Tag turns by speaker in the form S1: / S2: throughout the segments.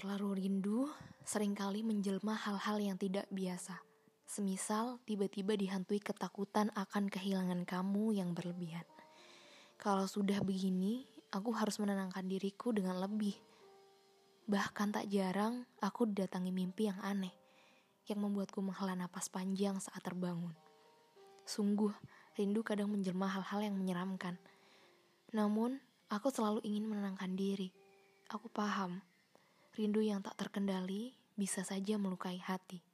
S1: terlalu rindu, sering kali menjelma hal-hal yang tidak biasa. Semisal tiba-tiba dihantui ketakutan akan kehilangan kamu yang berlebihan. Kalau sudah begini, aku harus menenangkan diriku dengan lebih. Bahkan tak jarang, aku didatangi mimpi yang aneh, yang membuatku menghela napas panjang saat terbangun. Sungguh, rindu kadang menjelma hal-hal yang menyeramkan. Namun, aku selalu ingin menenangkan diri. Aku paham Rindu yang tak terkendali bisa saja melukai hati,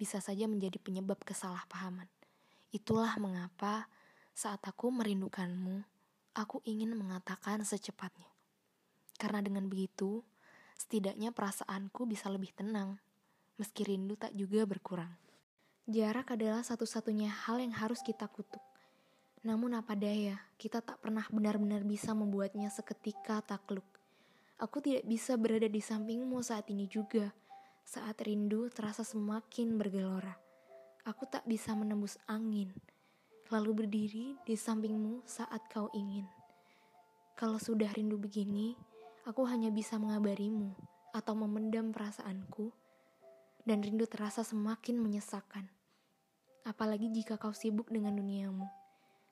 S1: bisa saja menjadi penyebab kesalahpahaman. Itulah mengapa saat aku merindukanmu, aku ingin mengatakan secepatnya. Karena dengan begitu, setidaknya perasaanku bisa lebih tenang, meski rindu tak juga berkurang. Jarak adalah satu-satunya hal yang harus kita kutuk. Namun apa daya, kita tak pernah benar-benar bisa membuatnya seketika takluk. Aku tidak bisa berada di sampingmu saat ini juga. Saat rindu terasa semakin bergelora. Aku tak bisa menembus angin. Lalu berdiri di sampingmu saat kau ingin. Kalau sudah rindu begini, aku hanya bisa mengabarimu atau memendam perasaanku. Dan rindu terasa semakin menyesakan. Apalagi jika kau sibuk dengan duniamu.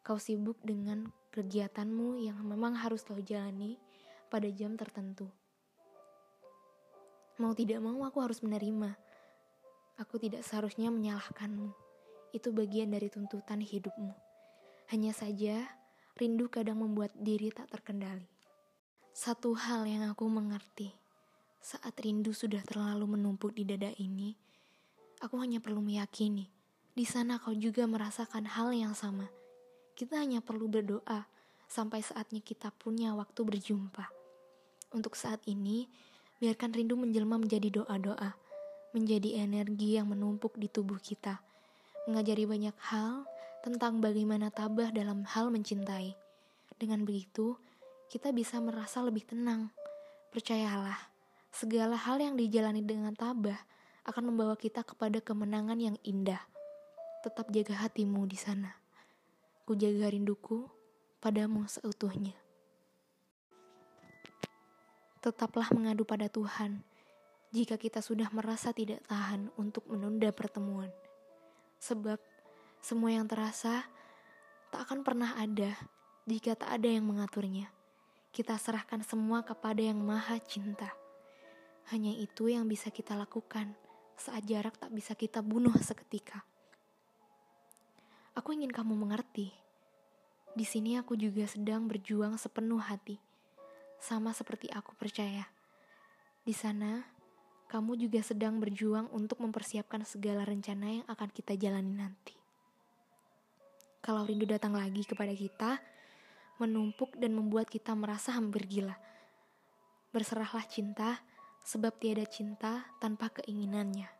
S1: Kau sibuk dengan kegiatanmu yang memang harus kau jalani pada jam tertentu. Mau tidak mau aku harus menerima. Aku tidak seharusnya menyalahkanmu. Itu bagian dari tuntutan hidupmu. Hanya saja, rindu kadang membuat diri tak terkendali. Satu hal yang aku mengerti, saat rindu sudah terlalu menumpuk di dada ini, aku hanya perlu meyakini, di sana kau juga merasakan hal yang sama. Kita hanya perlu berdoa sampai saatnya kita punya waktu berjumpa. Untuk saat ini, biarkan rindu menjelma menjadi doa-doa, menjadi energi yang menumpuk di tubuh kita, mengajari banyak hal tentang bagaimana tabah dalam hal mencintai. Dengan begitu, kita bisa merasa lebih tenang. Percayalah, segala hal yang dijalani dengan tabah akan membawa kita kepada kemenangan yang indah. Tetap jaga hatimu di sana. Ku jaga rinduku padamu seutuhnya tetaplah mengadu pada Tuhan jika kita sudah merasa tidak tahan untuk menunda pertemuan. Sebab semua yang terasa tak akan pernah ada jika tak ada yang mengaturnya. Kita serahkan semua kepada yang maha cinta. Hanya itu yang bisa kita lakukan saat jarak tak bisa kita bunuh seketika. Aku ingin kamu mengerti. Di sini aku juga sedang berjuang sepenuh hati sama seperti aku percaya. Di sana, kamu juga sedang berjuang untuk mempersiapkan segala rencana yang akan kita jalani nanti. Kalau rindu datang lagi kepada kita, menumpuk dan membuat kita merasa hampir gila. Berserahlah cinta, sebab tiada cinta tanpa keinginannya.